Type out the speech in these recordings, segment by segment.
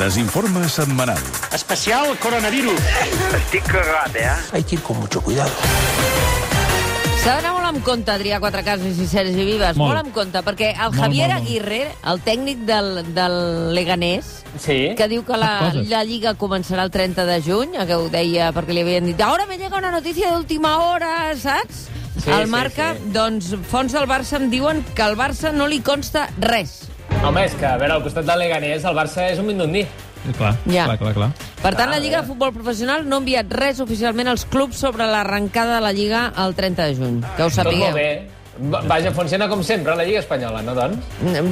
Desinforme setmanal. Especial coronavirus. Estic cagat, eh? Hay que ir con mucho cuidado. S'ha d'anar molt amb compte, Adrià Quatrecases i Sergi Vives, molt, Molt. amb compte, perquè el Molt, Javier molt, molt. Aguirre, el tècnic del, del Leganés, Sí. que diu que la, la Lliga començarà el 30 de juny, que ho deia perquè li havien dit ara me llega una notícia d'última hora, saps? Sí, el sí, marca, sí. doncs, fons del Barça em diuen que al Barça no li consta res. Home, és que, a veure, al costat del Leganés, el Barça és un mindundí. Clar, Ja. clar, clar, clar. Per tant, la Lliga de Futbol Professional no ha enviat res oficialment als clubs sobre l'arrencada de la Lliga el 30 de juny. Que ho Tot molt sapigueu. bé. Va- Vaja, funciona com sempre, la Lliga Espanyola, no, doncs?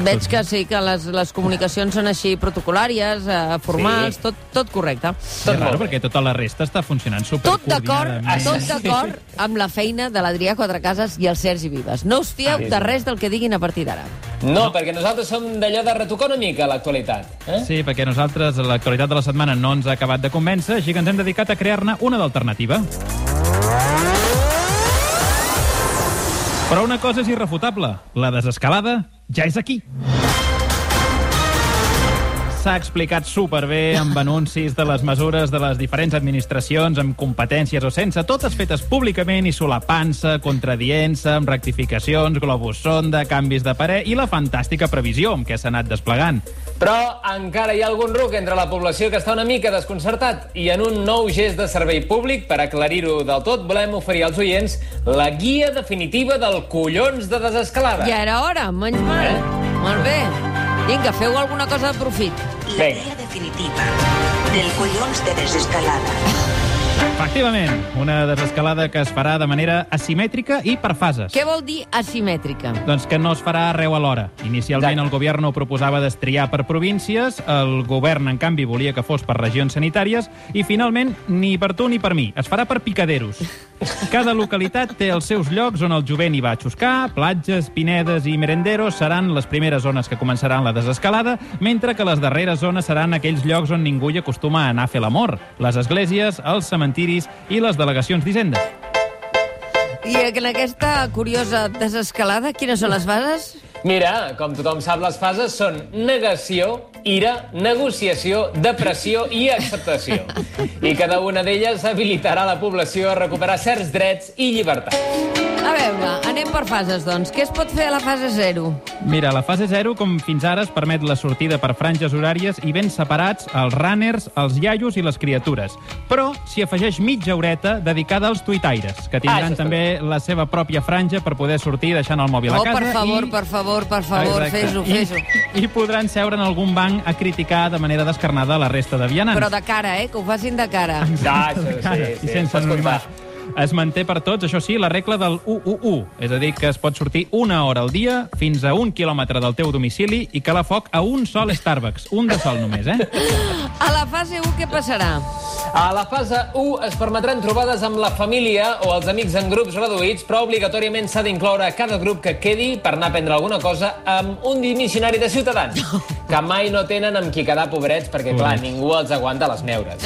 Veig que sí, que les, les comunicacions són així protocolàries, eh, formals, Sí. tot, tot correcte. Tot raro molt bé. perquè tota la resta està funcionant Tot d'acord supercoordinadament. tot d'acord amb la feina de l'Adrià Quatrecases i el Sergi Vives. No us fieu Ah, sí, sí. de res del que diguin a partir d'ara. No, perquè nosaltres som d'allò de retocar una mica l'actualitat. Eh? Sí, perquè nosaltres l'actualitat de la setmana no ens ha acabat de convèncer, així que ens hem dedicat a crear-ne una d'alternativa. Però una cosa és irrefutable. La desescalada ja és aquí. S'ha explicat superbé amb anuncis de les mesures de les diferents administracions, amb competències o sense, totes fetes públicament i solapant-se, contradient-se, amb rectificacions, globus sonda, canvis de parer i la fantàstica previsió amb què s'ha anat desplegant. Però encara hi ha algun ruc entre la població que està una mica desconcertat i en un nou gest de servei públic, per aclarir-ho del tot, volem oferir als oients la guia definitiva del collons de desescalada. Ja era hora, menys mal. Eh? Molt bé. Vinga, feu alguna cosa de profit. La Venga. guía definitiva del collons de desescalada. Efectivament, una desescalada que es farà de manera asimètrica i per fases. Què vol dir asimètrica? Doncs que no es farà arreu alhora. Inicialment Exacte. el govern ho proposava destriar per províncies, el govern, en canvi, volia que fos per regions sanitàries, i finalment, ni per tu ni per mi, es farà per picaderos. Cada localitat té els seus llocs on el jovent hi va a xuscar, platges, pinedes i merenderos seran les primeres zones que començaran la desescalada, mentre que les darreres zones seran aquells llocs on ningú hi acostuma a anar a fer l'amor, les esglésies, els cementiris i les delegacions d'Hisenda. I en aquesta curiosa desescalada, quines són les bases? Mira, com tothom sap, les fases són negació, ira, negociació, depressió i acceptació. I cada una d'elles habilitarà la població a recuperar certs drets i llibertats. A veure, anem per fases, doncs. Què es pot fer a la fase 0? Mira, la fase 0, com fins ara, es permet la sortida per franges horàries i ben separats els runners, els iaios i les criatures. Però s'hi afegeix mitja horeta dedicada als tuitaires, que Ah, tindran està també la seva pròpia franja per poder sortir deixant el mòbil Oh, a casa. per favor, i... per favor, per favor, Exacte. fes-ho, I- fes-ho. I podran seure en algun banc a criticar de manera descarnada la resta de vianants. Però de cara, eh? Que ho facin de cara. Ah, això Cara, sí, sí. I sense anonimat. Es manté per tots, això sí, la regla del 1-1-1, és a dir, que es pot sortir una hora al dia fins a un quilòmetre del teu domicili i calar foc a un sol Starbucks. Un de sol només, eh? A la fase 1 què passarà? A la fase 1 es permetran trobades amb la família o els amics en grups reduïts, però obligatoriment s'ha d'incloure cada grup que quedi per anar a prendre alguna cosa amb un dimissionari de ciutadans, que mai no tenen amb qui quedar pobrets, perquè, clar, ningú els aguanta les neures.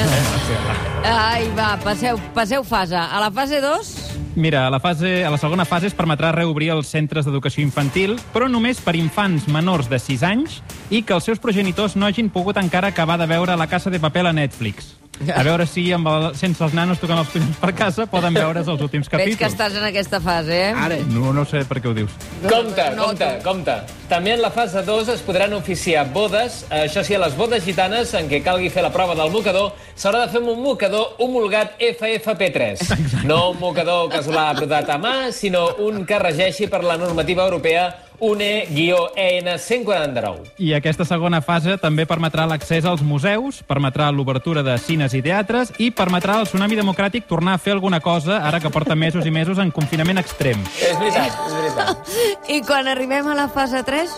Ai, va, passeu, passeu fase. A la fase 2? Mira, a la, fase, a la segona fase es permetrà reobrir els centres d'educació infantil, però només per infants menors de 6 anys i que els seus progenitors no hagin pogut encara acabar de veure La Casa de Papel a Netflix. A veure si amb el, sense els nanos tocant els collons per casa poden veure's els últims Veig que capítols. estàs en aquesta fase, eh? Ara. No, no sé per què ho dius. Compte, No, compte, tu. compte. També en la fase 2 es podran oficiar bodes, això sí, a les bodes gitanes, en què calgui fer la prova del mocador, s'haurà de fer amb un mocador homologat FFP3. No un mocador l'ha brotat a mà, sinó un que regeixi per la normativa europea UNE-EN 149. I aquesta segona fase també permetrà l'accés als museus, permetrà l'obertura de cines i teatres i permetrà al Tsunami Democràtic tornar a fer alguna cosa ara que porta mesos i mesos en confinament extrem. És veritat, és veritat. I quan arribem a la fase 3?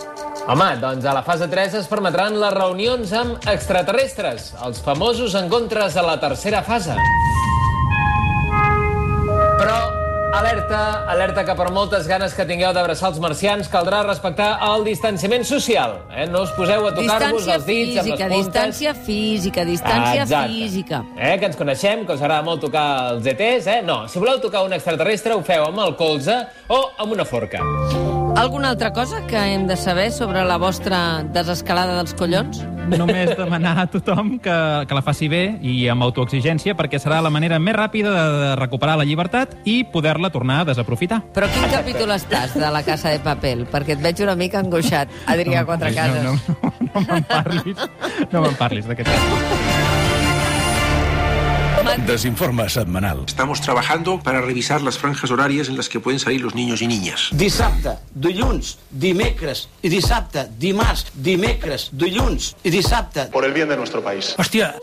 Home, doncs a la fase 3 es permetran les reunions amb extraterrestres, els famosos encontres a la tercera fase. Però, alerta, alerta que per moltes ganes que tingueu d'abraçar els marcians caldrà respectar el distanciament social. Eh? No us poseu a tocar-vos els dits amb les física, puntes. distància física, distància Exacte. física. Eh, que ens coneixem, que us agrada molt tocar els ETs, eh? No, si voleu tocar un extraterrestre ho feu amb el colze o amb una forca. Alguna altra cosa que hem de saber sobre la vostra desescalada dels collons? Només demanar a tothom que, que la faci bé i amb autoexigència perquè serà la manera més ràpida de, de recuperar la llibertat i poder-la tornar a desaprofitar. Però quin capítol estàs de la Casa de Papel? Perquè et veig una mica angoixat, Adrià Quatre Cases. No, no, no, no me'n parlis. No me'n parlis d'aquest cas. Desinforme setmanal. Estamos trabajando para revisar las franjas horarias en las que pueden salir los niños y niñas. Dissabte, dilluns, dimecres i dissabte, dimarts, dimecres, dilluns i dissabte. Por el bien de nuestro país. Hòstia,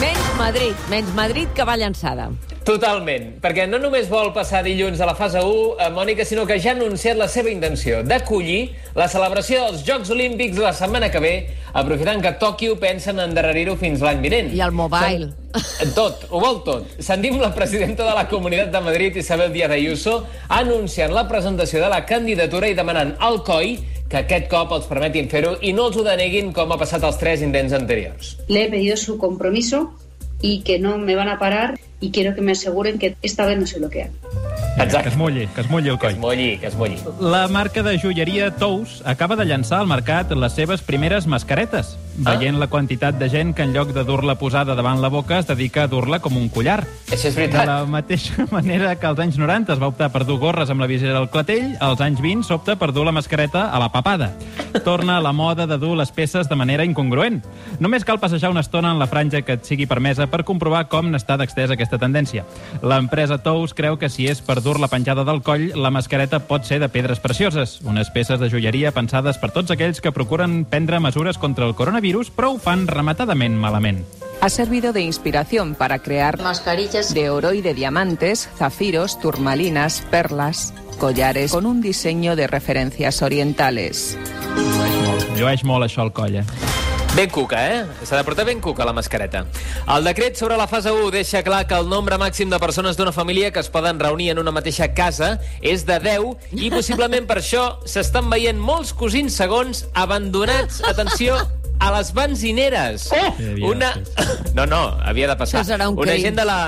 Menys Madrid, menys Madrid que va llançada. Totalment, perquè no només vol passar dilluns a la fase 1, eh, Mònica, sinó que ja ha anunciat la seva intenció d'acollir la celebració dels Jocs Olímpics la setmana que ve, aprofitant que Tòquio pensen endarrerir-ho fins l'any vinent. I el mobile. Sen- Tot, ho vol tot. Sentim la presidenta de la Comunitat de Madrid, Isabel Díaz Ayuso, anunciant la presentació de la candidatura i demanant al COI que aquest cop els permetin fer-ho i no els ho deneguin com ha passat els tres intents anteriors. Le he pedido su compromiso y que no me van a parar y quiero que me aseguren que esta vez no se bloquean. Que es mulli, que es mulli el Que es coll. mulli, que es mulli. La marca de joieria Tous acaba de llançar al mercat les seves primeres mascaretes. Veient la quantitat de gent que en lloc de dur-la posada davant la boca es dedica a dur-la com un collar. Això és De veritat. la mateixa manera que als anys 90 es va optar per dur gorres amb la visera al clatell, als anys 20 s'opta per dur la mascareta a la papada. Torna a la moda de dur les peces de manera incongruent. Només cal passejar una estona en la franja que et sigui permesa per comprovar com n'està d'extesa aquesta tendència. L'empresa Tous creu que si és per dur-la penjada del coll, la mascareta pot ser de pedres precioses, unes peces de joieria pensades per tots aquells que procuren prendre mesures contra el coronavirus, però ho fan rematadament malament. Ha servido de inspiración para crear Mascarillas. de oro y de diamantes, zafiros, turmalinas, perlas, collares con un diseño de referencias orientales. Llueix molt, llueix molt això al coll, eh? Ben cuca, eh? S'ha de portar ben cuca la mascareta. El decret sobre la fase 1 deixa clar que el nombre màxim de persones d'una família que es poden reunir en una mateixa casa és de 10 i possiblement per això s'estan veient molts cosins segons abandonats, atenció, a les benzineres. Havia Una... No, no, havia de passar. Això serà un Una crim. gent de la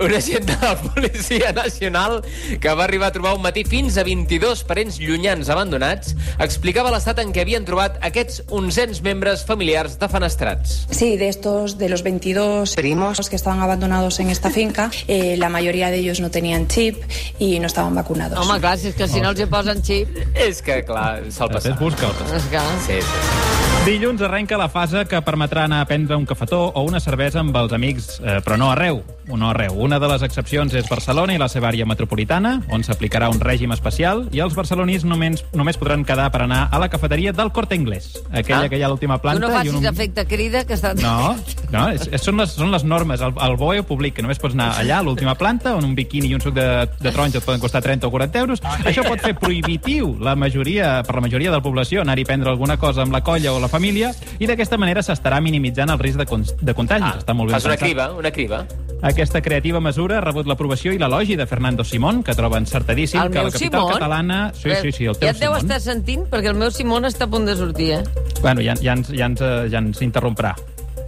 un agent de la Policia Nacional que va arribar a trobar un matí fins a 22 parents llunyans abandonats explicava l'estat en què havien trobat aquests onzens membres familiars defenestrats. Sí, de estos, de los 22 primos que estaban abandonados en esta finca, eh, la mayoría de ellos no tenían chip y no estaban vacunados. Home, clar, si és que si no els hi posen xip... És que, clar, se'l passa. Després busca'l. Sí, sí. Dilluns arrenca la fase que permetrà anar a prendre un cafetó o una cervesa amb els amics, eh, però no arreu. No arreu. Una de les excepcions és Barcelona i la seva àrea metropolitana, on s'aplicarà un règim especial, i els barcelonins només, només podran quedar per anar a la cafeteria del Corte Inglés, aquella Ah. que hi ha a l'última Tu planta. no i facis un... efecte crida, que està... No, no és, és, són, les, són les normes. El, el BOE ho publica. Només pots anar allà, a l'última planta, on un biquini i un suc de, de taronja et poden costar 30 o 40 euros. Això pot fer prohibitiu la majoria, per la majoria de la població anar-hi a prendre alguna cosa amb la colla o la família i d'aquesta manera s'estarà minimitzant el risc de, con de contagis. Està molt ben Ah, fas una pensat. criba, una criba. Aquesta creativa mesura ha rebut l'aprovació i l'elogi de Fernando Simón, que troba encertadíssim El que la capital Simón? catalana... Sí, sí, sí, el teu Ja et deu Simón. estar sentint, perquè el meu Simón està a punt de sortir, eh? Bueno, ja, ja, ens, ja, ens, eh, ja ens interromprà.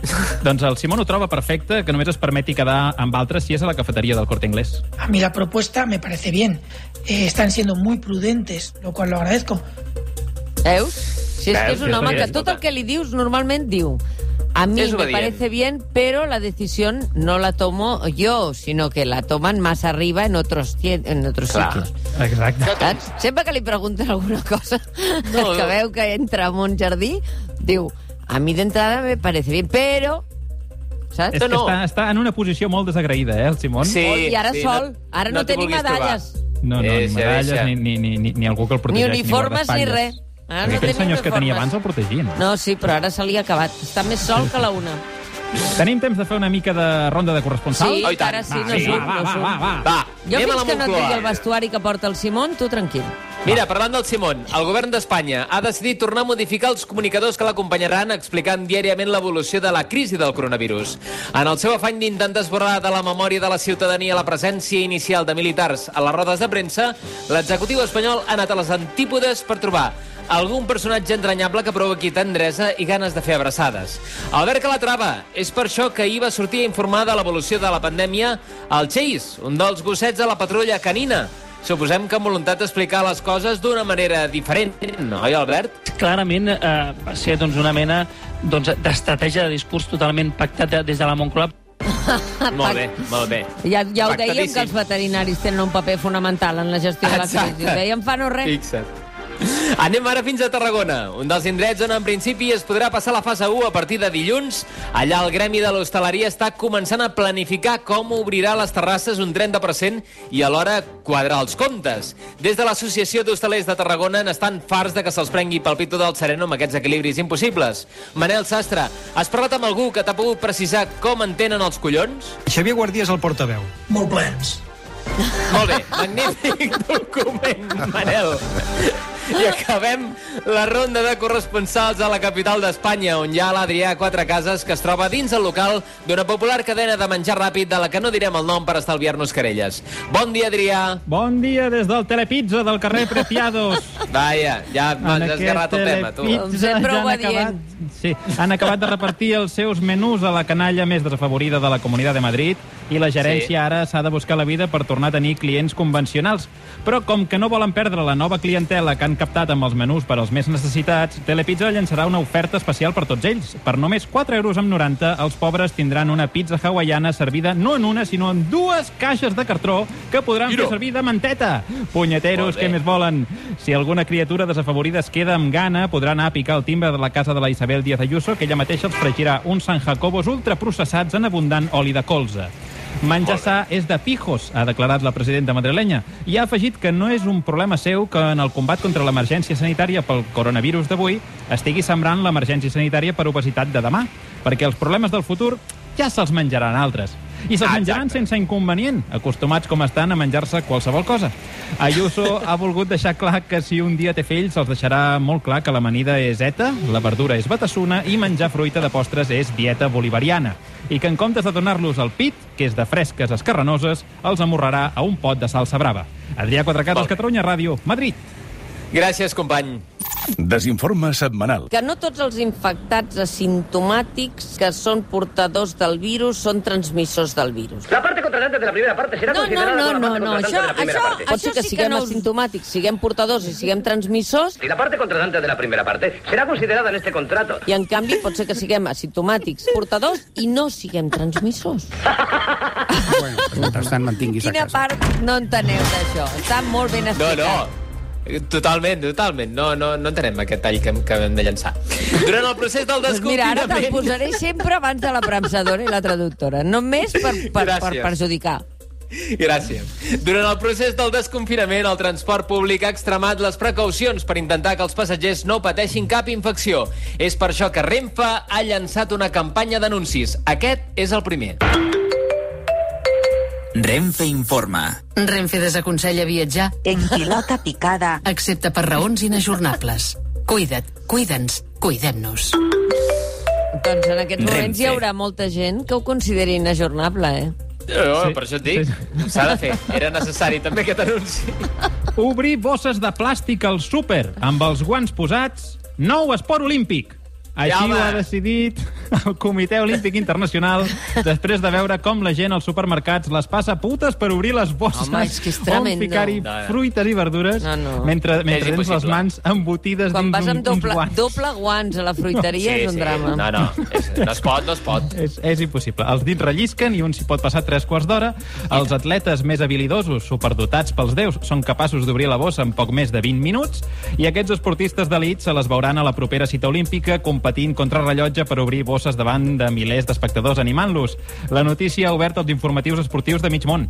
doncs el Simón ho troba perfecte que només es permeti quedar amb altres si és a la cafeteria del Corte Inglés. A mí la propuesta me parece bien. Eh, están siendo muy prudentes, lo cual lo agradezco. Veus? Si és que és un home que tot el que li dius normalment diu a mí me parece bien, pero la decisión no la tomo yo, sino que la toman más arriba en otros, en otros Clar. sitios. Exacte. Saps? Sempre que li pregunten alguna cosa No, que no. veu que entra en un jardí, diu, a mi d'entrada me parece bien, però... Saps? És que no. està, està en una posició molt desagraïda, eh, el Simón? Sí, I ara sí, sol, ara no, t'hi té ni medalles, No, no, ni Deixa, medalles, ni, ni, ni, ni, ni algú que el ni protegeix. uniformes ni guardaespatlles. res. Ara no aquells senyors que tenia abans el protegien. No, sí, però ara se li ha acabat. Està més sol que la una. Tenim temps de fer una mica de ronda de corresponsal? Sí, Oh, i tant. ara sí, Va, no sí, surt, va, no va, va, va. Va, Jo anem fins la que no et digui el vestuari que porta el Simón, tu tranquil. Mira, parlant del Simón, el govern d'Espanya ha decidit tornar a modificar els comunicadors que l'acompanyaran explicant diàriament l'evolució de la crisi del coronavirus. En el seu afany d'intentar esborrar de la memòria de la ciutadania la presència inicial de militars a les rodes de premsa, l'executiu espanyol ha anat a les antípodes per trobar algun personatge entranyable que provoqui tendresa i ganes de fer abraçades. Albert Calatrava, és per això que ahir va sortir a informar de l'evolució de la pandèmia al Chase, un dels gossets de la patrulla canina. Suposem que amb voluntat d'explicar les coses d'una manera diferent, oi, Albert? Clarament eh, va ser doncs, una mena doncs, d'estratègia de discurs totalment pactat de- des de la Moncloa. Molt bé, molt bé. Ja, ja ho dèiem que els veterinaris tenen un paper fonamental en la gestió de la Exacte. crisi. Ho dèiem fa no res. Fixa't. Anem ara fins a Tarragona, un dels indrets on en principi es podrà passar la fase 1 a partir de dilluns. Allà el gremi de l'hostaleria està començant a planificar com obrirà les terrasses un 30% i alhora quadrar els comptes. Des de l'Associació d'Hostalers de Tarragona n'estan farts de que se'ls prengui pel pito del sereno amb aquests equilibris impossibles. Manel Sastre, has parlat amb algú que t'ha pogut precisar com entenen els collons? Xavier Guardí és el portaveu. Molt plens. Molt bé, magnífic document, Manel. I acabem la ronda de corresponsals a la capital d'Espanya, on hi ha l'Adrià Quatre Cases, que es troba dins el local d'una popular cadena de menjar ràpid de la que no direm el nom per estalviar-nos querelles. Bon dia, Adrià. Bon dia des del Telepizza del carrer Preciados. Vaja, ja m'has esgarrat el tema, tu. Sempre ja han obedient. acabat, sí, han acabat de repartir els seus menús a la canalla més desafavorida de la Comunitat de Madrid i la gerència Sí. ara s'ha de buscar la vida per tornar a tenir clients convencionals. Però com que no volen perdre la nova clientela que han captat amb els menús per als més necessitats, Telepizza llançarà una oferta especial per tots ells. Per només 4 euros amb 90, els pobres tindran una pizza hawaiana servida no en una, sinó en dues caixes de cartró que podran Mira. fer servir de manteta. Punyeteros, què més volen? Si alguna criatura desafavorida es queda amb gana, podrà anar a picar el timbre de la casa de la Isabel Díaz Ayuso, que ella mateixa els fregirà uns San Jacobos ultraprocessats en abundant oli de colza. Menjar sa és de pijos, ha declarat la presidenta madrilenya, i ha afegit que no és un problema seu que en el combat contra l'emergència sanitària pel coronavirus d'avui estigui sembrant l'emergència sanitària per obesitat de demà, perquè els problemes del futur ja se'ls menjaran altres. I se'ls menjaran sense inconvenient, acostumats com estan a menjar-se qualsevol cosa. Ayuso ha volgut deixar clar que si un dia té fills els deixarà molt clar que l'amanida és eta, la verdura és batassuna i menjar fruita de postres és dieta bolivariana. I que en comptes de donar-los el pit, que és de fresques escarranoses, els amorrarà a un pot de salsa brava. Adrià bé. Catalunya Ràdio, Madrid. Gràcies, company. Desinforme setmanal. Que no tots els infectats asimptomàtics que són portadors del virus són transmissors del virus. La parte contratante de la primera parte será No, no, considerada no, como la no, no, contratante això, de la primera això, parte. pot ser que siguem asimptomàtics, siguem portadors i siguem transmissors, Y la parte contratante de la primera parte será considerada en este contrato. i en canvi pot ser que siguem asimptomàtics, portadors i no siguem transmissors. Bueno, pues mentrestant mantinguis a Quina casa. part no enteneu d'això? Està molt ben No, explicat. no. Totalment, totalment. No, no, no entenem aquest tall que, que hem de llançar. Durant el procés del Doncs mira, ara te'l desconfinament... posaré sempre abans de la premsadora i la traductora. Només per, per, per Gràcies. perjudicar. Gràcies. Durant el procés del desconfinament, el transport públic ha extremat les precaucions per intentar que els passatgers no pateixin cap infecció. És per això que Renfe ha llançat una campanya d'anuncis. Aquest és el primer. Renfe informa. Renfe desaconsella viatjar. En pilota picada. Excepte per raons inajornables. Cuida't, cuida'ns, cuidem-nos. Doncs en aquests moments Renfe. hi haurà molta gent que ho consideri inajornable, eh? No, sí. per això et dic. S'ha de fer. Era necessari també aquest anunci. Obrir bosses de plàstic al súper amb els guants posats, nou esport olímpic. Així Ja, ho ha decidit el Comitè Olímpic Internacional després de veure com la gent als supermercats les passa putes per obrir les bosses Home, és que és on tremendo. ficar-hi No, no. fruites i verdures No, no. mentre, mentre tens les impossible. mans embotides Quan dins vas un, doble, uns guants. doble guants a la fruiteria és un drama. No, no. És, no es pot, no es pot. És, és impossible. Els dits rellisquen i un s'hi pot passar tres quarts d'hora. Els atletes més habilidosos, superdotats pels déus, són capaços d'obrir la bossa en poc més de 20 minuts i aquests esportistes d'elit se les veuran a la propera cita olímpica competint contra rellotge per obrir bosses davant de milers d'espectadors animant-los. La notícia ha obert els informatius esportius de mig món.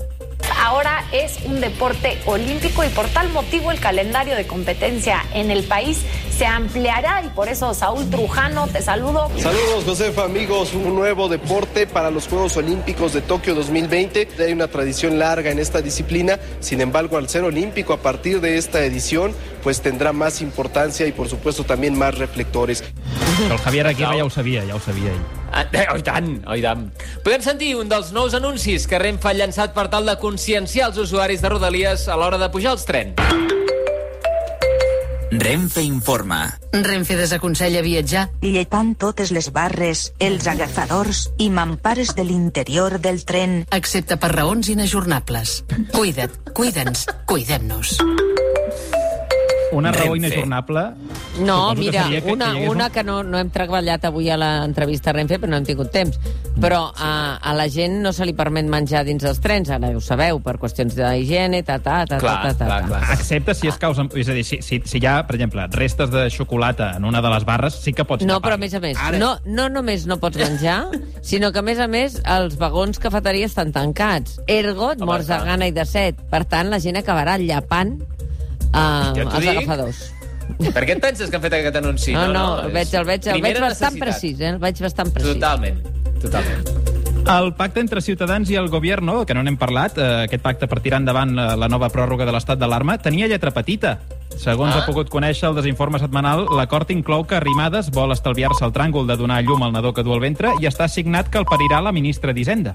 Ahora es un deporte olímpico y por tal motivo el calendario de competencia en el país se ampliará y por eso Saúl Trujano, te saludo. Saludos, Josefa, amigos. Un nuevo deporte para los Juegos Olímpicos de Tokio 2020. Hay una tradición larga en esta disciplina. Sin embargo, al ser olímpico a partir de esta edición, pues tendrá más importancia y por supuesto también más reflectores. El Javier Aguirre ja ho sabia, ja ho sabia ell. Ah, eh, oh, i tant, oh, i tant. Podem sentir un dels nous anuncis que Renfe ha llançat per tal de conscienciar els usuaris de Rodalies a l'hora de pujar als trens. Renfe informa. Renfe desaconsella viatjar. Llepant totes les barres, els agafadors i mampares de l'interior del tren. Excepte per raons inajornables. Cuida't, cuida'ns, cuidem-nos. Una raó Renfe. inajornable... No, que mira, que- una, que una un- que no, no hem treballat avui a l'entrevista a Renfe, però no hem tingut temps. Però a, a la gent no se li permet menjar dins dels trens, ara ho sabeu, per qüestions d'higiene, ta, ta, ta, ta, ta, ta, ta. Excepte si és causa... És a dir, si, si, si hi ha, per exemple, restes de xocolata en una de les barres, sí que pots No, tapar. però a més a més, no, no només no pots menjar, sinó que a més a més els vagons cafeteria estan tancats. Ergo, et mors de clar. gana i de set. Per tant, la gent acabarà llapant eh, Ja t'ho els dic. agafadors. Per què et penses que han fet aquest anunci? no, no, el és veig, el veig, el veig bastant necessitat. precís, eh? El veig bastant precís. Totalment, totalment. El pacte entre Ciutadans i el Gobierno, que no n'hem parlat, eh, aquest pacte per tirar endavant eh, la nova pròrroga de l'estat d'alarma, tenia lletra petita. Segons Ah. ha pogut conèixer el desinforme setmanal, l'acord inclou que Arrimadas vol estalviar-se el tràngol de donar llum al nadó que du al ventre i està signat que el parirà la ministra d'Hisenda.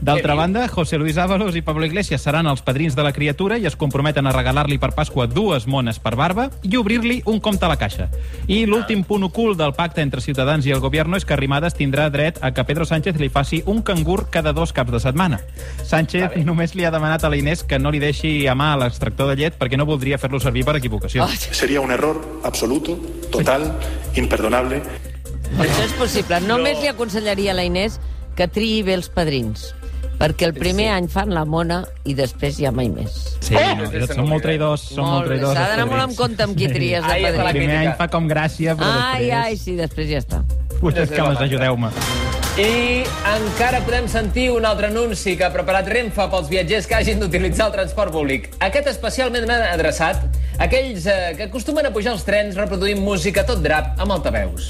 D'altra banda, José Luis Ábalos i Pablo Iglesias seran els padrins de la criatura i es comprometen a regalar-li per Pasqua dues mones per barba i obrir-li un compte a la caixa. I l'últim punt ocult del pacte entre Ciutadans i el Gobierno és que Arrimadas tindrà dret a que Pedro Sánchez li faci un cangur cada dos caps de setmana. Sánchez només li ha demanat a la Inés que no li deixi a mà l'extractor de llet perquè no voldria fer-lo servir per equivocació. Sería un error absoluto, total, imperdonable. Això és possible. Només li aconsellaria a la Inés que triï bé els padrins. Perquè el primer any fan la mona i després ja mai més. Sí, no, són molt traïdors, són molt Molt traïdors. S'ha els d'anar molt en padrins. compte amb qui tries de la El primer crítica. any fa com gràcia, però Ai, després... ai, sí, després ja està. Potser és que les ajudeu-me. I encara podem sentir un altre anunci que ha preparat Renfe pels viatgers que hagin d'utilitzar el transport públic. Aquest especialment adreçat a aquells eh, que acostumen a pujar als trens reproduint música tot drap amb altaveus.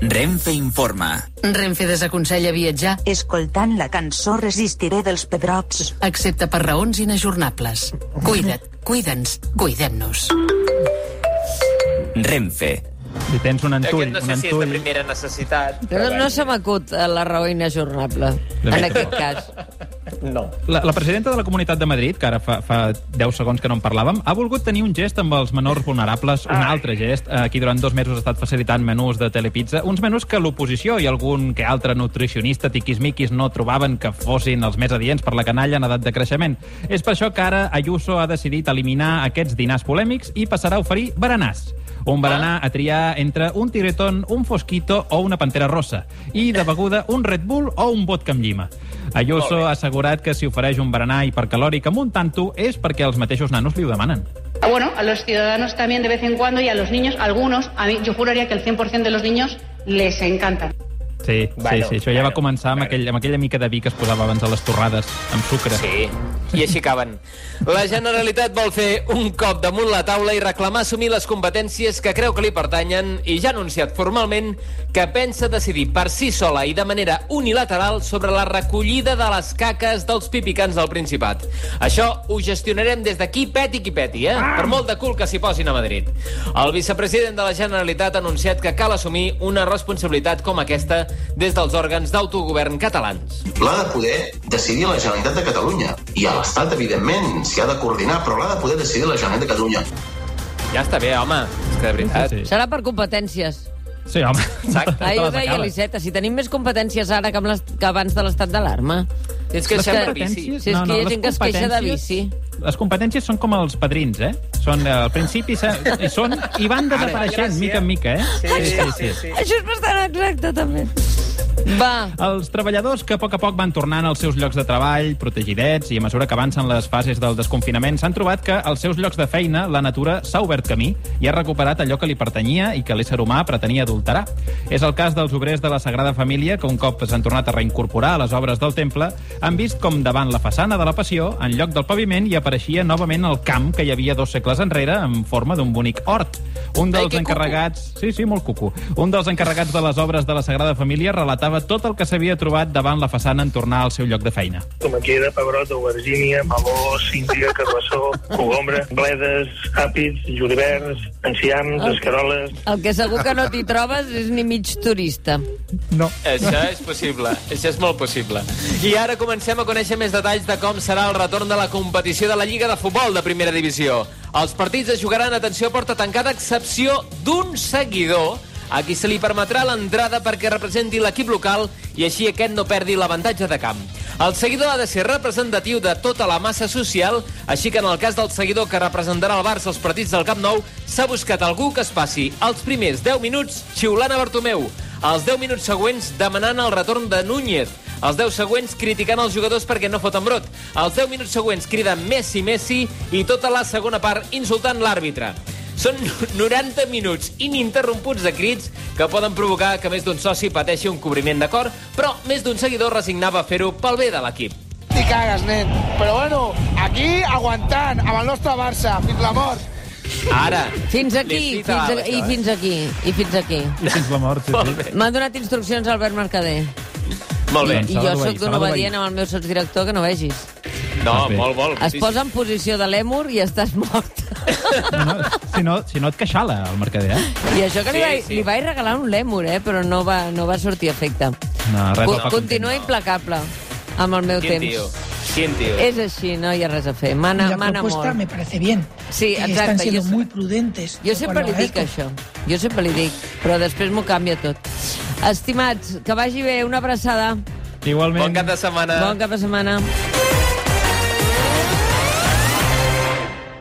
Renfe informa. Renfe desaconsella viatjar, Escoltant la cançó Resistiré dels Pedrots. excepte per raons inajornables. Cuida't, cuida'ns, cuidem-nos. Renfe. Si tens un antull, Aquest no un sé si és de primera necessitat. No, no se m'acut eh, la raó inajornable, en aquest cas. No. La, la presidenta de la Comunitat de Madrid, que ara fa, fa 10 segons que no en parlàvem, ha volgut tenir un gest amb els menors vulnerables, un altre gest. Eh, Aquí durant dos mesos ha estat facilitant menús de Telepizza, uns menús que l'oposició i algun que altre nutricionista tiquismiquis no trobaven que fossin els més adients per la canalla en edat de creixement. És per això que ara Ayuso ha decidit eliminar aquests dinars polèmics i passarà a oferir berenars. Un berenar a triar entre un tigretón, un fosquito o una pantera rosa. I de beguda, un Red Bull o un vodka amb llima. Ayuso ha assegurat que si ofereix un berenar hipercalòric amb un tanto és perquè els mateixos nanos li ho demanen. Ah, Bueno, a los ciudadanos también de vez en cuando y a los niños, algunos, a mí yo juraría que el 100% de los niños les encantan. Sí, Bueno, sí, sí, això ja va començar amb, aquell, amb aquella mica de vi que es posava abans a les torrades, amb sucre. Sí, i així acaben. La Generalitat vol fer un cop damunt la taula i reclamar assumir les competències que creu que li pertanyen i ja ha anunciat formalment que pensa decidir per si sola i de manera unilateral sobre la recollida de les caques dels pipicans del Principat. Això ho gestionarem des d'aquí peti qui peti, eh? Per molt de cul que s'hi posin a Madrid. El vicepresident de la Generalitat ha anunciat que cal assumir una responsabilitat com aquesta des dels òrgans d'autogovern catalans. L'ha de poder decidir la Generalitat de Catalunya. I a l'Estat, evidentment, s'hi ha de coordinar, però l'ha de poder decidir la Generalitat de Catalunya. Ja està bé, home. És que de veritat... Sí, sí. Serà per competències. Sí, home. Exacte. Ho les deia acabes. l'Iceta, si tenim més competències ara que, amb les, que abans de l'estat d'alarma. Tens que Les deixar per competències- bici. Sí, és que hi ha gent que es queixa de bici. Les competències són com els padrins, eh? Són, eh, al principi són i van desapareixent, mica en mica, eh? Això és bastant exacte, també. Va, Els treballadors que a poc a poc van tornant als seus llocs de treball, protegidets, i a mesura que avancen les fases del desconfinament, s'han trobat que als seus llocs de feina la natura s'ha obert camí i ha recuperat allò que li pertanyia i que l'ésser humà pretenia adulterar. És el cas dels obrers de la Sagrada Família, que un cop s'han tornat a reincorporar a les obres del temple, han vist com davant la façana de la Passió, en lloc del paviment, hi apareixia novament el camp que hi havia dos segles enrere en forma d'un bonic hort. Un dels encarregats... Sí, sí, molt cucu. Un dels encarregats de les obres de la Sagrada Família relatava tot el que s'havia trobat davant la façana en tornar al seu lloc de feina. tomaquera, pebrot, aubergínia, meló, síndria, carbassó, cogombre, bledes, àpids, juliverns, enciams, El- escaroles... el que segur que no t'hi trobes és ni mig turista. No. Això és possible, això és molt possible. I ara comencem a conèixer més detalls de com serà el retorn de la competició de la Lliga de Futbol de Primera Divisió. Els partits es jugaran, atenció, porta tancada, excepció d'un seguidor a qui se li permetrà l'entrada perquè representi l'equip local i així aquest no perdi l'avantatge de camp. El seguidor ha de ser representatiu de tota la massa social, així que en el cas del seguidor que representarà el Barça als partits del Camp Nou, s'ha buscat algú que es passi els primers 10 minuts xiulant a Bartomeu, els 10 minuts següents demanant el retorn de Núñez, els 10 següents criticant els jugadors perquè no foten brot, els 10 minuts següents criden Messi, Messi i tota la segona part insultant l'àrbitre. Són 90 minuts ininterromputs de crits que poden provocar que més d'un soci pateixi un cobriment de cor, però més d'un seguidor resignava a fer-ho pel bé de l'equip. T'hi cagues, nen. Però bueno, aquí aguantant, amb el nostre Barça, fins la mort. Ara. Fins aquí, fins a, i eh? fins aquí, i fins aquí. I fins la mort, sí, sí. M'ha donat instruccions Albert Mercader. Molt bé. I, i jo sóc d'un obedient amb el meu sotsdirector que no vegis. No, Vas bé. molt, molt. Es posa en posició de lèmur i estàs mort. No, no, si, no, si no et queixala, el mercader, eh? I això que li, Sí, vaig, sí. li vaig regalar un lèmur, eh? però no va, no va sortir efecte. No, res Co fa continua implacable amb el meu Quin temps. tio. Quin tio. És així, no hi ha res a fer. Mana, la mana propuesta molt. me parece bien. Sí, exacte. Están siendo jo, muy prudentes. jo sempre li dic això. Jo sempre li dic, però després m'ho canvia tot. Estimats, que vagi bé, una abraçada. Igualment. Bon cap de setmana. Bon cap de setmana.